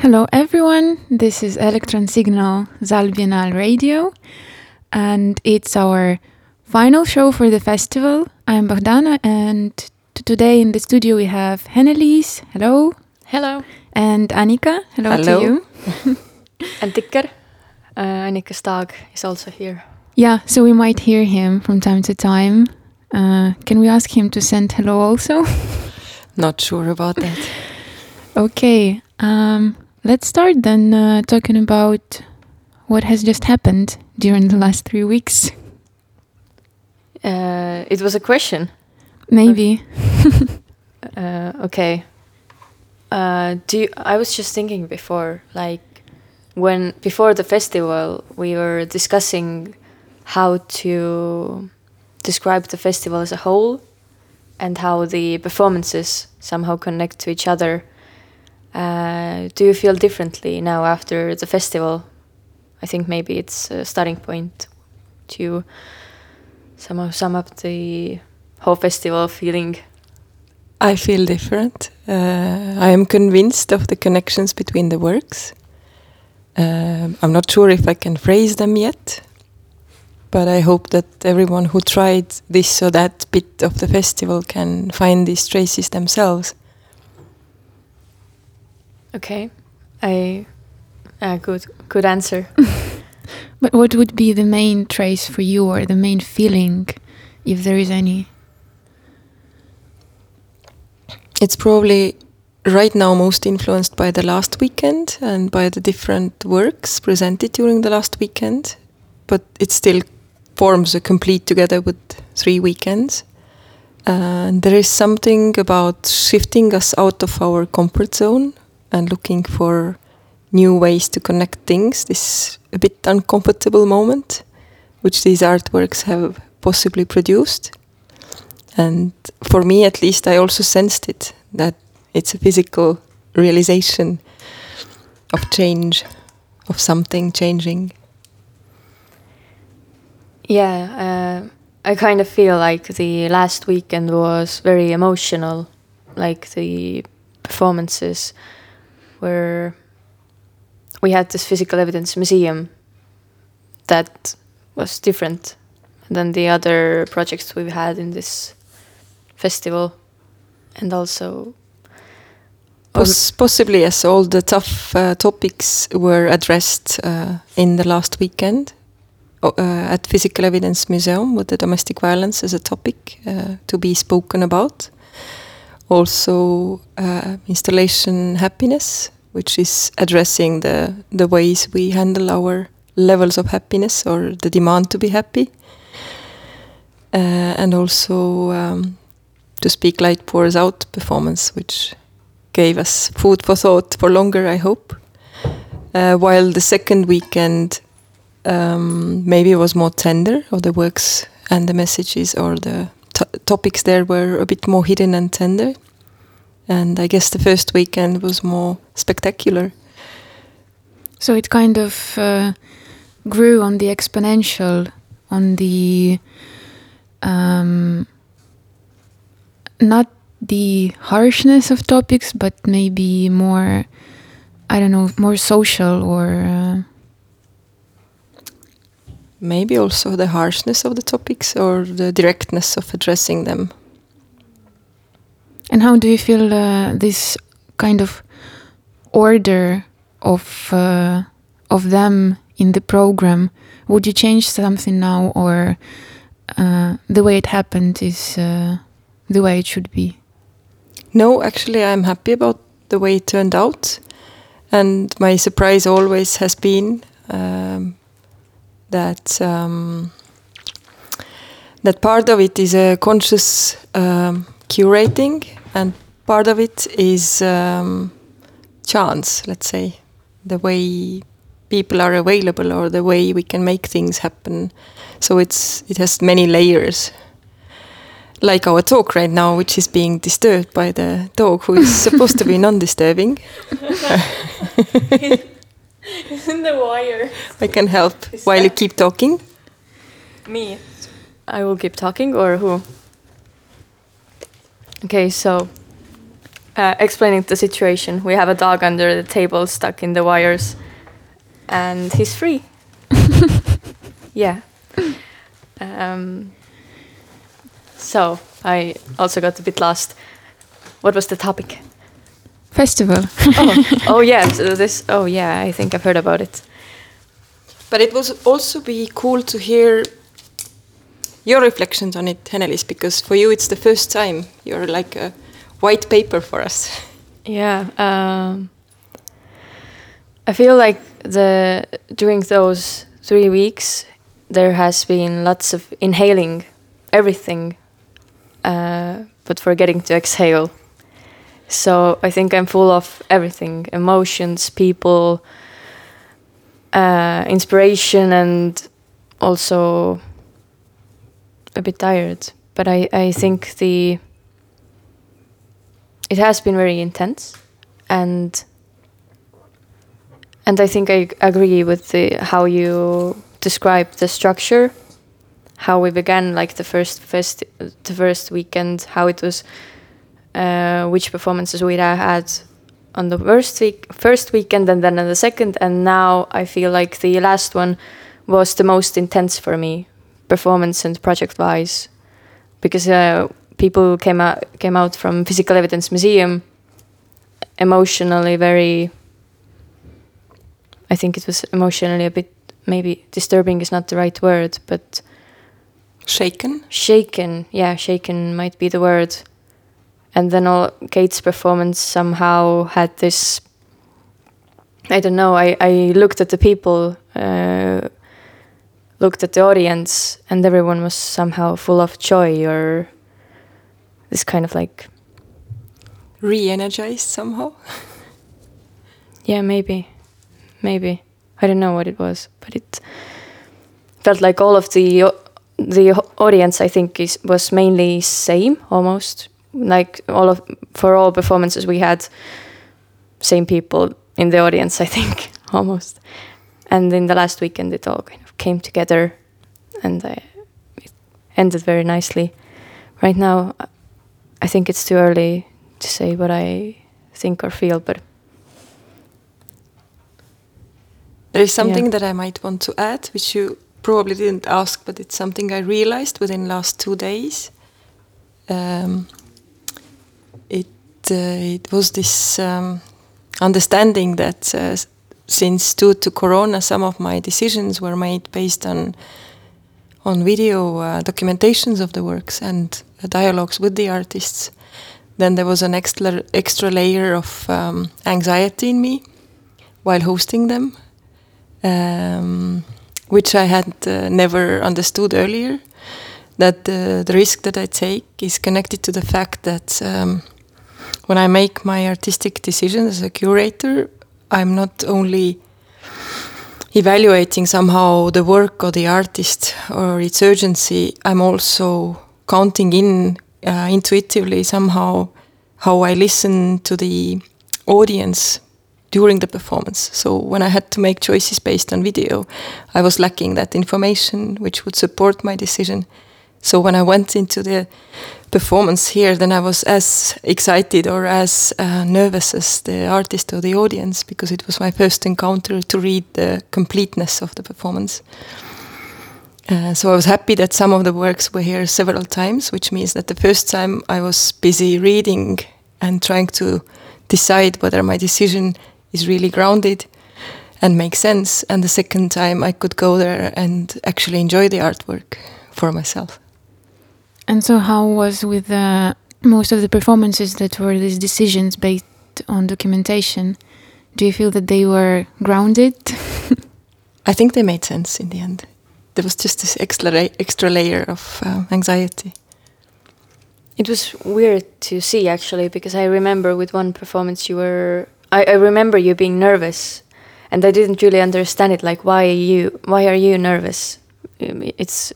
Hello, everyone. This is Electron Signal SAAL Biennaal Radio, and it's our final show for the festival. I'm Bohdana, and today in the studio we have Heneliis. Hello. Hello. And Annika. Hello, Hello. to you. and Tikker. Uh, Annika Stag is also here. Yeah, so we might hear him from time to time. Uh, can we ask him to send hello also? Not sure about that. okay, um, let's start then uh, talking about what has just happened during the last three weeks. Uh, it was a question. Maybe. uh, okay. Uh, do you, I was just thinking before, like when before the festival, we were discussing how to describe the festival as a whole and how the performances somehow connect to each other. Uh, do you feel differently now after the festival? I think maybe it's a starting point to sum up the whole festival feeling. I feel different. Uh, I am convinced of the connections between the works. Um I'm not sure if I can phrase them yet, but I hope that everyone who tried this or that bit of the festival can find these traces themselves. Okay, I uh, good good answer. But what would be the main trace for you or the main feeling, if there is any? It's probably right now most influenced by the last weekend and by the different works presented during the last weekend, but it still forms a complete together with three weekends. And there is something about shifting us out of our comfort zone and looking for new ways to connect things, this a bit uncomfortable moment, which these artworks have possibly produced. And for me, at least, I also sensed it that it's a physical realization of change, of something changing. Yeah, uh, I kind of feel like the last weekend was very emotional, like the performances where we had this physical evidence museum that was different than the other projects we've had in this festival and also Poss- possibly, yes, all the tough uh, topics were addressed uh, in the last weekend uh, at Physical Evidence Museum with the domestic violence as a topic uh, to be spoken about. Also, uh, installation happiness, which is addressing the the ways we handle our levels of happiness or the demand to be happy, uh, and also um, to speak light pours out performance, which gave us food for thought for longer, I hope. Uh, while the second weekend um, maybe was more tender, or the works and the messages or the topics there were a bit more hidden and tender. And I guess the first weekend was more spectacular. So it kind of uh, grew on the exponential, on the um, not the harshness of topics, but maybe more, I don't know, more social or. Uh, maybe also the harshness of the topics or the directness of addressing them. And how do you feel uh, this kind of order of uh, of them in the program? Would you change something now, or uh, the way it happened is uh, the way it should be? No, actually, I'm happy about the way it turned out. And my surprise always has been um, that um, that part of it is a conscious um, curating, and part of it is um, chance. Let's say the way people are available, or the way we can make things happen. So it's it has many layers like our talk right now, which is being disturbed by the dog who is supposed to be non-disturbing. in the wire. I can help while you keep talking. Me. I will keep talking or who? Okay, so uh, explaining the situation. We have a dog under the table stuck in the wires, and he's free. yeah. Um, so I also got a bit lost. What was the topic? Festival. oh, oh yeah, so this. Oh yeah, I think I've heard about it. But it was also be cool to hear your reflections on it, Heneliis, because for you it's the first time. You're like a white paper for us. Yeah. Um, I feel like the during those three weeks there has been lots of inhaling everything, uh, but forgetting to exhale. So I think I'm full of everything: emotions, people, uh, inspiration, and also a bit tired. But I, I think the it has been very intense and and I think I agree with the how you describe the structure how we began like the first first the first weekend how it was uh, which performances we had on the first week first weekend and then on the second. And now I feel like the last one was the most intense for me performance and project wise. Because uh, people came out came out from physical evidence museum emotionally very i think it was emotionally a bit maybe disturbing is not the right word but shaken? shaken yeah shaken might be the word and then all kate's performance somehow had this i don't know i, I looked at the people uh, looked at the audience and everyone was somehow full of joy or this kind of like re-energized somehow? Yeah maybe. Maybe. I don't know what it was but it felt like all of the the audience i think is was mainly same almost like all of for all performances we had same people in the audience i think almost and in the last weekend it all kind of came together and uh, it ended very nicely. Right now, I think it's too early to say what I think or feel, but there is something yeah. that I might want to add, which you probably didn't ask, but it's something I realized within last two days. Um, it uh, it was this um, understanding that uh, since due to Corona, some of my decisions were made based on on video uh, documentations of the works and uh, dialogues with the artists. Then there was an extra extra layer of um, anxiety in me while hosting them, um, which I had uh, never understood earlier. That the risk that I take is connected to the fact that um, when I make my artistic decisions as a curator, I'm not only evaluating somehow the work of the artist or its urgency, I'm also counting in uh, intuitively somehow how I listen to the audience during the performance. So when I had to make choices based on video, I was lacking that information which would support my decision. So when I went into the performance here, then I was as excited or as uh, nervous as the artist or the audience because it was my first encounter to read the completeness of the performance. Uh, so I was happy that some of the works were here several times, which means that the first time I was busy reading and trying to decide whether my decision is really grounded and makes sense, and the second time I could go there and actually enjoy the artwork for myself. And so, how was with the, most of the performances that were these decisions based on documentation? Do you feel that they were grounded? I think they made sense in the end. There was just this extra, extra layer of uh, anxiety. It was weird to see actually, because I remember with one performance you were. I, I remember you being nervous, and I didn't really understand it. Like, why are you? Why are you nervous? It's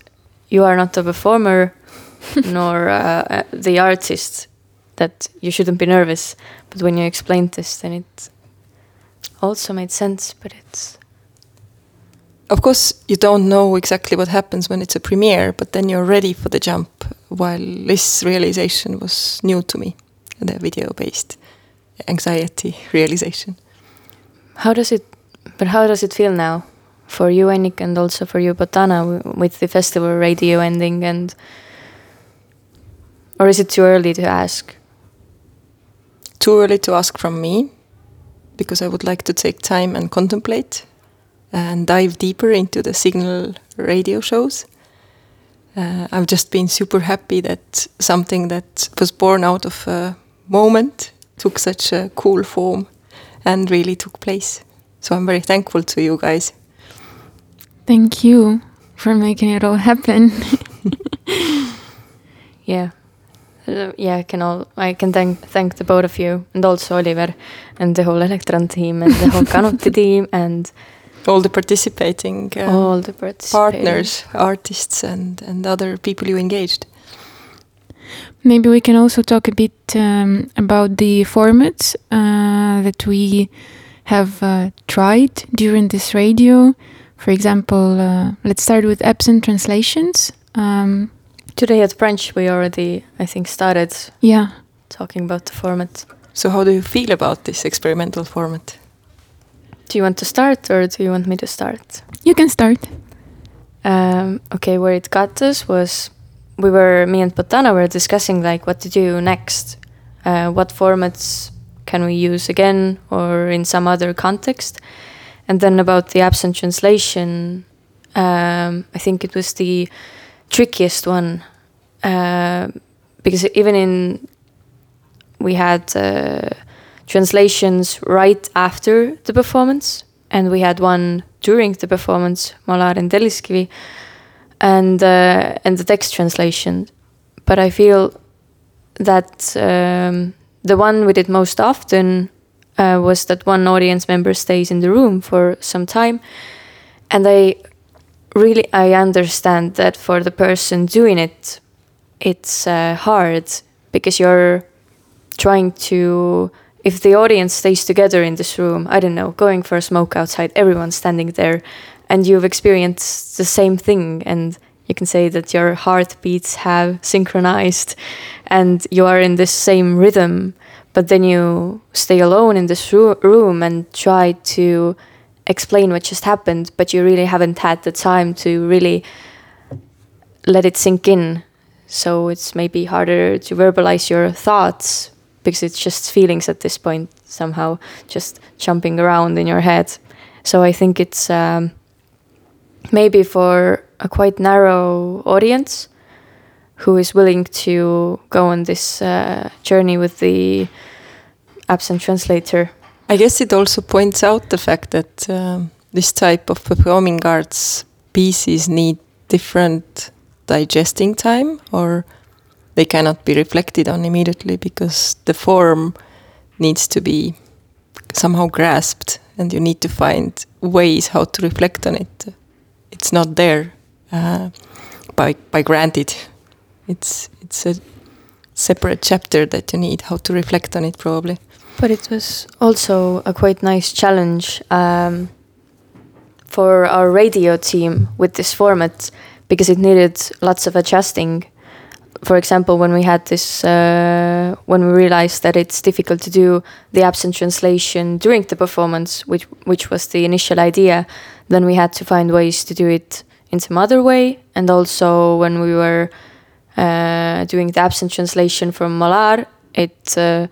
you are not a performer nor uh, the artist that you shouldn't be nervous. But when you explained this, then it also made sense. But it's of course you don't know exactly what happens when it's a premiere, but then you're ready for the jump. While this realization was new to me, the video based. anxiety realization. How does it, but how does it feel now for you, Annik, and also for you, Bohdana, with the festival radio ending and, or is it too early to ask? Too early to ask from me, because I would like to take time and contemplate and dive deeper into the signal radio shows. Uh, I've just been super happy that something that was born out of a moment took such a cool form and really took place. So I'm very thankful to you guys. Thank you for making it all happen. Yeah. Uh, yeah, I can all I can thank thank the both of you and also Oliver and the whole Electron team and the whole Kanuti team and All the participating uh, all the participators. partners, artists, and, and other people you engaged. Maybe we can also talk a bit um, about the formats uh, that we have uh, tried during this radio. For example, uh, let's start with absent translations. Um, Today at brunch we already I think started yeah, talking about the format. So, how do you feel about this experimental format? Do you want to start or do you want me to start? you can start. Um, okay, where it got us was we were me and Bohdana were discussing like what to do next. Uh, what formats can we use again or in some other context? And then about the absent translation, um, I think it was the trickiest one uh, because even in we had uh, translations right after the performance, and we had one during the performance, Malar and Telliskivi, and uh, and the text translation. But I feel that um, the one we did most often uh, was that one audience member stays in the room for some time, and I really I understand that for the person doing it, it's uh, hard because you're trying to if the audience stays together in this room i don't know going for a smoke outside everyone's standing there and you've experienced the same thing and you can say that your heartbeats have synchronized and you are in this same rhythm but then you stay alone in this ru- room and try to explain what just happened but you really haven't had the time to really let it sink in. So it's maybe harder to verbalize your thoughts because it's just feelings at this point somehow just jumping around in your head. So i think it's um, maybe for a quite narrow audience who is willing to go on this uh, journey with the absent translator I guess it also points out the fact that um, this type of performing arts pieces need different digesting time or they cannot be reflected on immediately because the form needs to be somehow grasped and you need to find ways how to reflect on it. It's not there uh, by, by granted. It's, it's a separate chapter that you need how to reflect on it probably. But it was also a quite nice challenge um, for our radio team with this format because it needed lots of adjusting. For example, when we had this, uh, when we realized that it's difficult to do the absent translation during the performance, which which was the initial idea, then we had to find ways to do it in some other way. And also, when we were uh, doing the absent translation from Malar, it uh,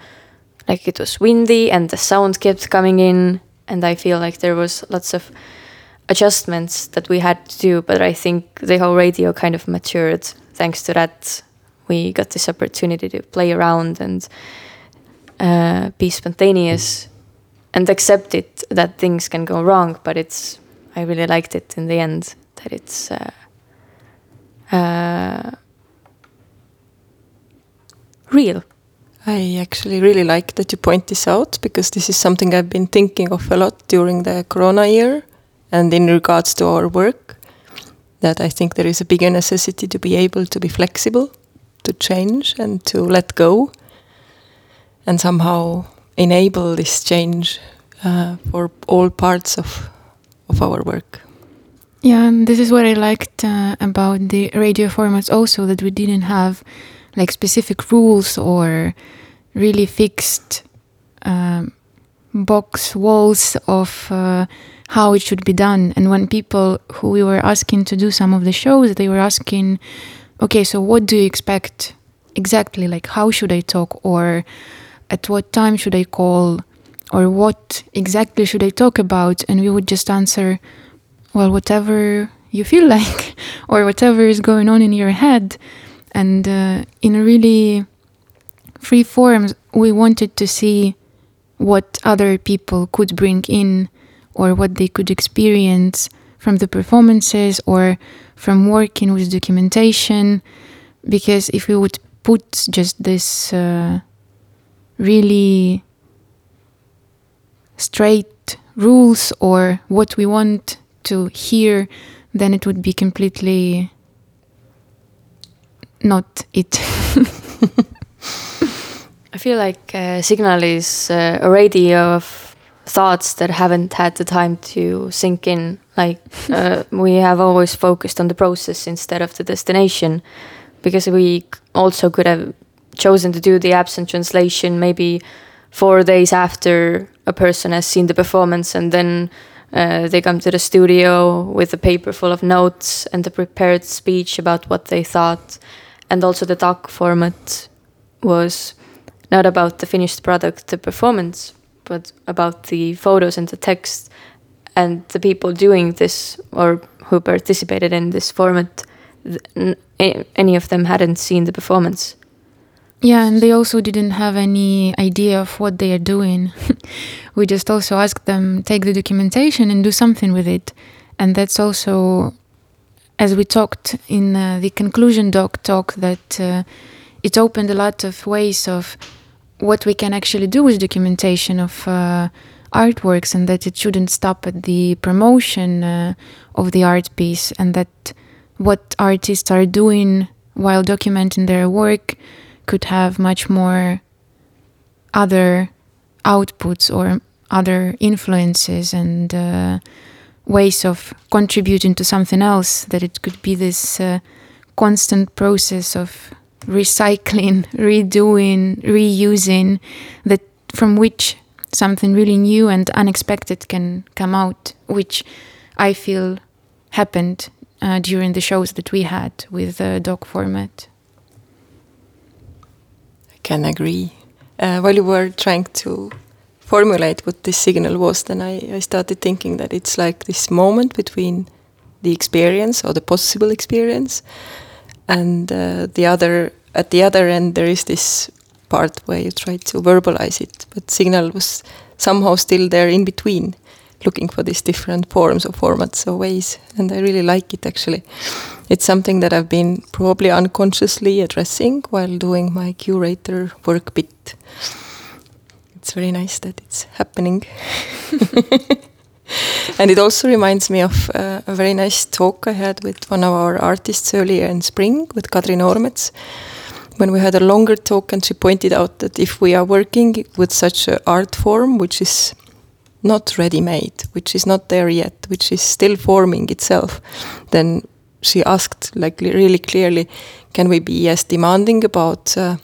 like it was windy and the sound kept coming in and i feel like there was lots of adjustments that we had to do but i think the whole radio kind of matured thanks to that. We got this opportunity to play around and uh, be spontaneous and accept it that things can go wrong but it's i really liked it in the end that it's uh, uh, real I actually really like that you point this out because this is something I've been thinking of a lot during the corona year and in regards to our work. That I think there is a bigger necessity to be able to be flexible, to change and to let go and somehow enable this change uh, for all parts of, of our work. Yeah, and this is what I liked uh, about the radio formats also that we didn't have like specific rules or really fixed um, box walls of uh, how it should be done. And when people who we were asking to do some of the shows, they were asking, okay, so what do you expect exactly? Like, how should I talk? Or at what time should I call? Or what exactly should I talk about? And we would just answer, well, whatever you feel like, or whatever is going on in your head. And uh, in a really free forms, we wanted to see what other people could bring in or what they could experience from the performances or from working with documentation. Because if we would put just this uh, really straight rules or what we want to hear, then it would be completely not it. I feel like uh, Signal is uh, a radio of thoughts that haven't had the time to sink in. Like uh, we have always focused on the process instead of the destination, because we also could have chosen to do the absent translation maybe four days after a person has seen the performance, and then uh, they come to the studio with a paper full of notes and a prepared speech about what they thought, and also the talk format was not about the finished product, the performance, but about the photos and the text and the people doing this or who participated in this format. Any of them hadn't seen the performance. Yeah, and they also didn't have any idea of what they are doing. we just also asked them take the documentation and do something with it. And that's also, as we talked in uh, the conclusion doc talk, that uh, it opened a lot of ways of what we can actually do with documentation of uh, artworks and that it shouldn't stop at the promotion uh, of the art piece and that what artists are doing while documenting their work could have much more other outputs or other influences and uh, ways of contributing to something else that it could be this uh, constant process of recycling, redoing, reusing, that from which something really new and unexpected can come out, which I feel happened uh, during the shows that we had with the doc format. I can agree. Uh, while you were trying to formulate what this signal was, then I, I started thinking that it's like this moment between the experience or the possible experience and uh, the other at the other end there is this part where you try to verbalize it but signal was somehow still there in between looking for these different forms or formats or ways and i really like it actually. It's something that i've been probably unconsciously addressing while doing my curator work bit it's very nice that it's happening and it also reminds me of uh, a very nice talk I had with one of our artists earlier in spring with Kadri Noormets when we had a longer talk and she pointed out that if we are working with such an art form which is not ready made, which is not there yet, which is still forming itself, then she asked like really clearly, can we be as demanding about uh,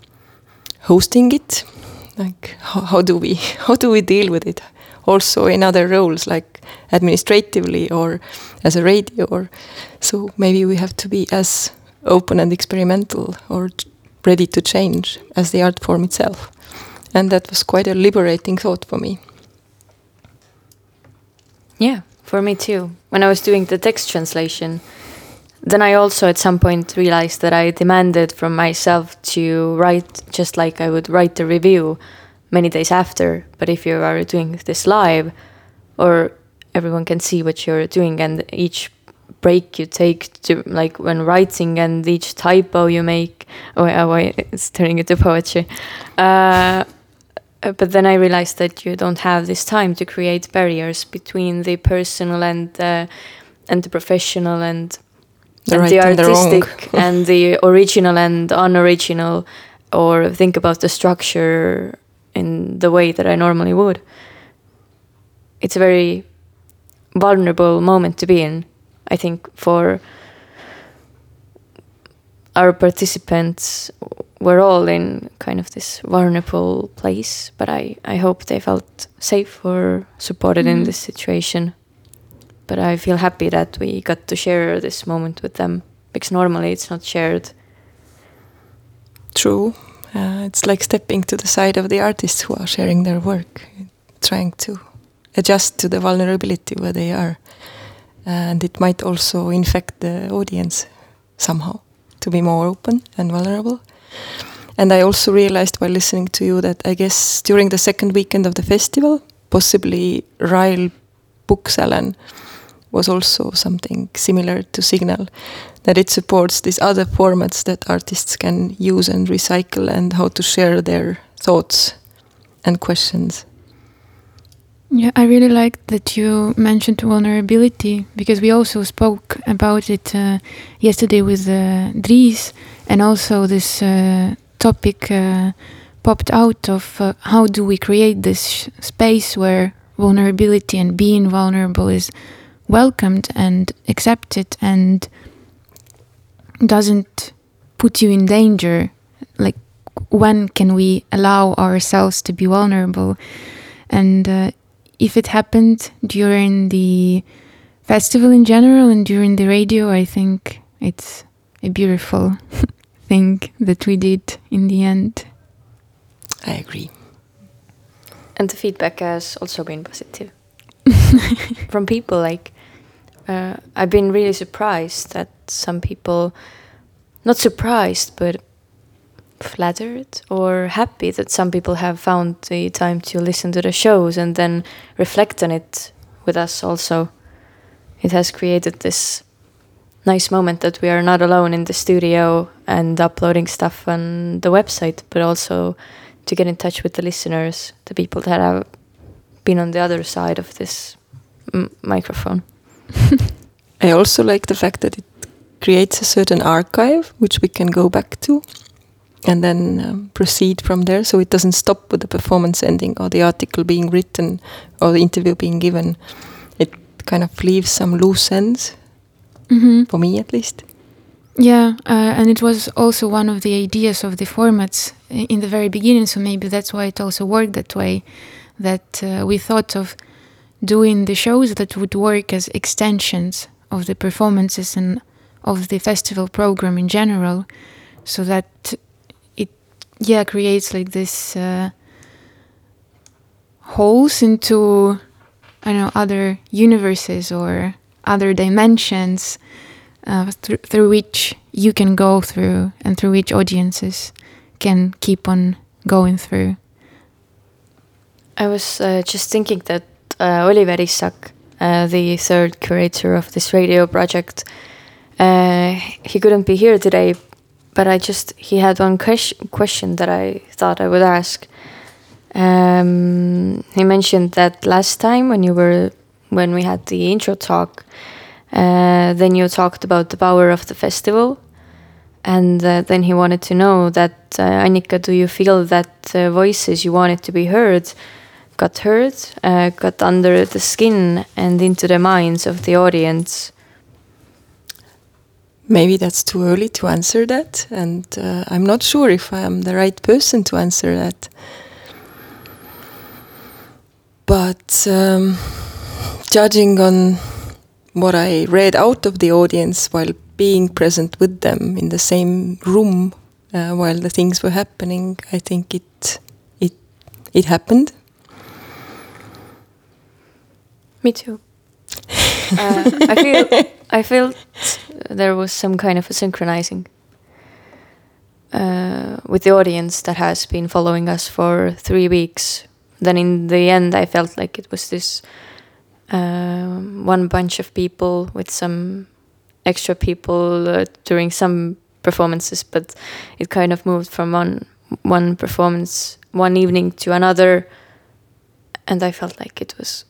hosting it? Like how, how do we how do we deal with it? Also in other roles like administratively or as a radio or so maybe we have to be as open and experimental or ready to change as the art form itself. And that was quite a liberating thought for me. Yeah, for me too. When I was doing the text translation, then I also at some point realized that I demanded from myself to write just like I would write the review many days after. But if you are doing this live, or everyone can see what you're doing, and each break you take to like when writing and each typo you make oh, oh it's turning into poetry uh, but then i realized that you don't have this time to create barriers between the personal and uh, and the professional and the, and right the artistic and, and the original and unoriginal or think about the structure in the way that i normally would it's a very vulnerable moment to be in I think for our participants we're all in kind of this vulnerable place, but I, I hope they felt safe or supported in Mhm. this situation. But I feel happy that we got to share this moment with them because normally it's not shared. True. Uh, it's like stepping to the side of the artists who are sharing their work, trying to adjust to the vulnerability where they are. And it might also infect the audience somehow to be more open and vulnerable. And I also realized while listening to you that I guess during the second weekend of the festival, possibly Ryle Booksalon was also something similar to Signal, that it supports these other formats that artists can use and recycle and how to share their thoughts and questions. Yeah, I really like that you mentioned vulnerability because we also spoke about it uh, yesterday with uh, Dries, and also this uh, topic uh, popped out of uh, how do we create this space where vulnerability and being vulnerable is welcomed and accepted and doesn't put you in danger. Like, when can we allow ourselves to be vulnerable? And uh, if it happened during the festival in general and during the radio, I think it's a beautiful thing that we did in the end. I agree. And the feedback has also been positive from people. Like, uh, I've been really surprised that some people, not surprised, but flattered or happy that some people have found the time to listen to the shows and then reflect on it with us also. It has created this nice moment that we are not alone in the studio and uploading stuff on the website, but also to get in touch with the listeners, the people that have been on the other side of this microphone. I also like the fact that it creates a certain archive which we can go back to and then um, proceed from there so it doesn't stop with the performance ending or the article being written or the interview being given. It kind of leaves some loose ends, Mm-hmm. for me at least. Yeah, uh, and it was also one of the ideas of the formats in the very beginning, so maybe that's why it also worked that way. That uh, we thought of doing the shows that would work as extensions of the performances and of the festival program in general, so that it, yeah, creates like this uh, holes into, I don't know, other universes or other dimensions uh, through, through which you can go through and through which audiences can keep on going through. I was uh, just thinking that Oliver Isak, uh, the third curator of this radio project, uh, he couldn't be here today, but I just he had one ques- question that I thought I would ask. Um, he mentioned that last time when you were when we had the intro talk, uh, then you talked about the power of the festival, and uh, then he wanted to know that uh, Annika, do you feel that uh, voices you wanted to be heard got hurt, uh, got under the skin and into the minds of the audience? Maybe that's too early to answer that, and uh, I'm not sure if I am the right person to answer that. But um, judging on what I read out of the audience while being present with them in the same room uh, while the things were happening, I think it it it happened. Me too. uh, I feel I felt there was some kind of a synchronizing uh, with the audience that has been following us for three weeks. Then in the end, I felt like it was this um, one bunch of people with some extra people uh, during some performances, but it kind of moved from one one performance one evening to another, and I felt like it was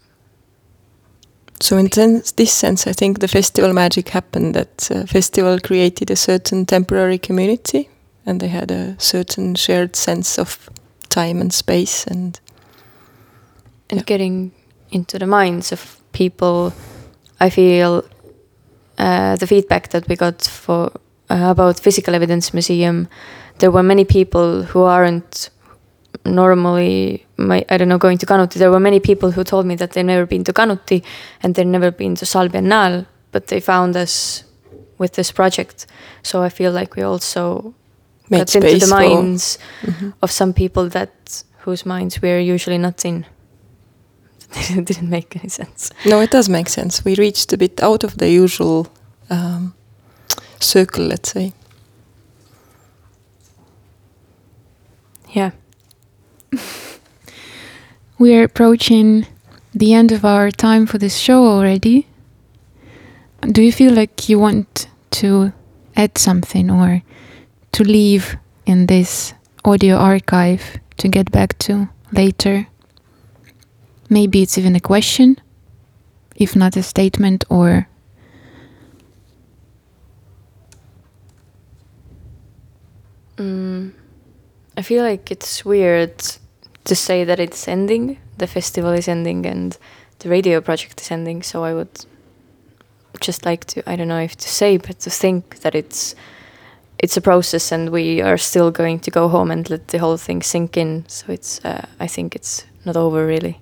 So in this sense, I think the festival magic happened. That uh, festival created a certain temporary community, and they had a certain shared sense of time and space. And and Yeah. getting into the minds of people i feel uh, the feedback that we got for uh, about Physical Evidence Museum, there were many people who aren't normally my I don't know going to Kanuti. There were many people who told me that they've never been to Kanuti and they've never been to SAAL Biennaal, but they found us with this project. So I feel like we also Made got into the minds Mhm. of some people that whose minds we're usually not in. it didn't make any sense. No, it does make sense. We reached a bit out of the usual um, circle, let's say. Yeah. We're approaching the end of our time for this show already. Do you feel like you want to add something or to leave in this audio archive to get back to later? Maybe it's even a question, if not a statement or Mm, I feel like it's weird to say that it's ending. The festival is ending and the radio project is ending. So I would just like to I don't know if to say, but to think that it's it's a process and we are still going to go home and let the whole thing sink in. So it's uh, I think it's not over really.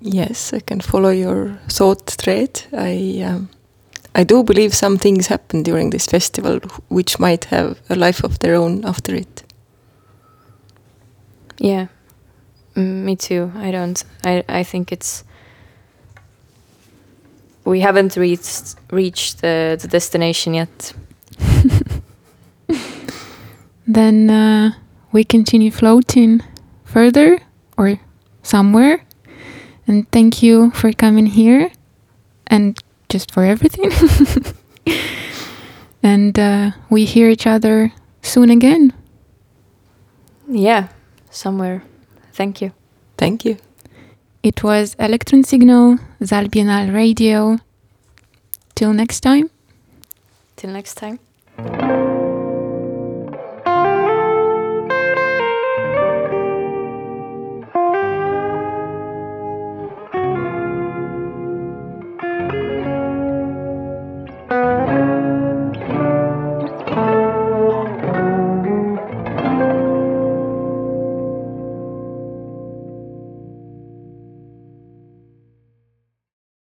Yes, I can follow your thought thread. I um, I do believe some things happen during this festival which might have a life of their own after it. Yeah, Mm, me too. I don't. I I think it's. We haven't reached reached the, the destination yet. then uh, we continue floating further or somewhere. And thank you for coming here and just for everything. and uh, we hear each other soon again. Yeah, somewhere. Thank you. Thank you. It was Electron Signal, SAAL Biennaal Radio. Till next time. Till next time.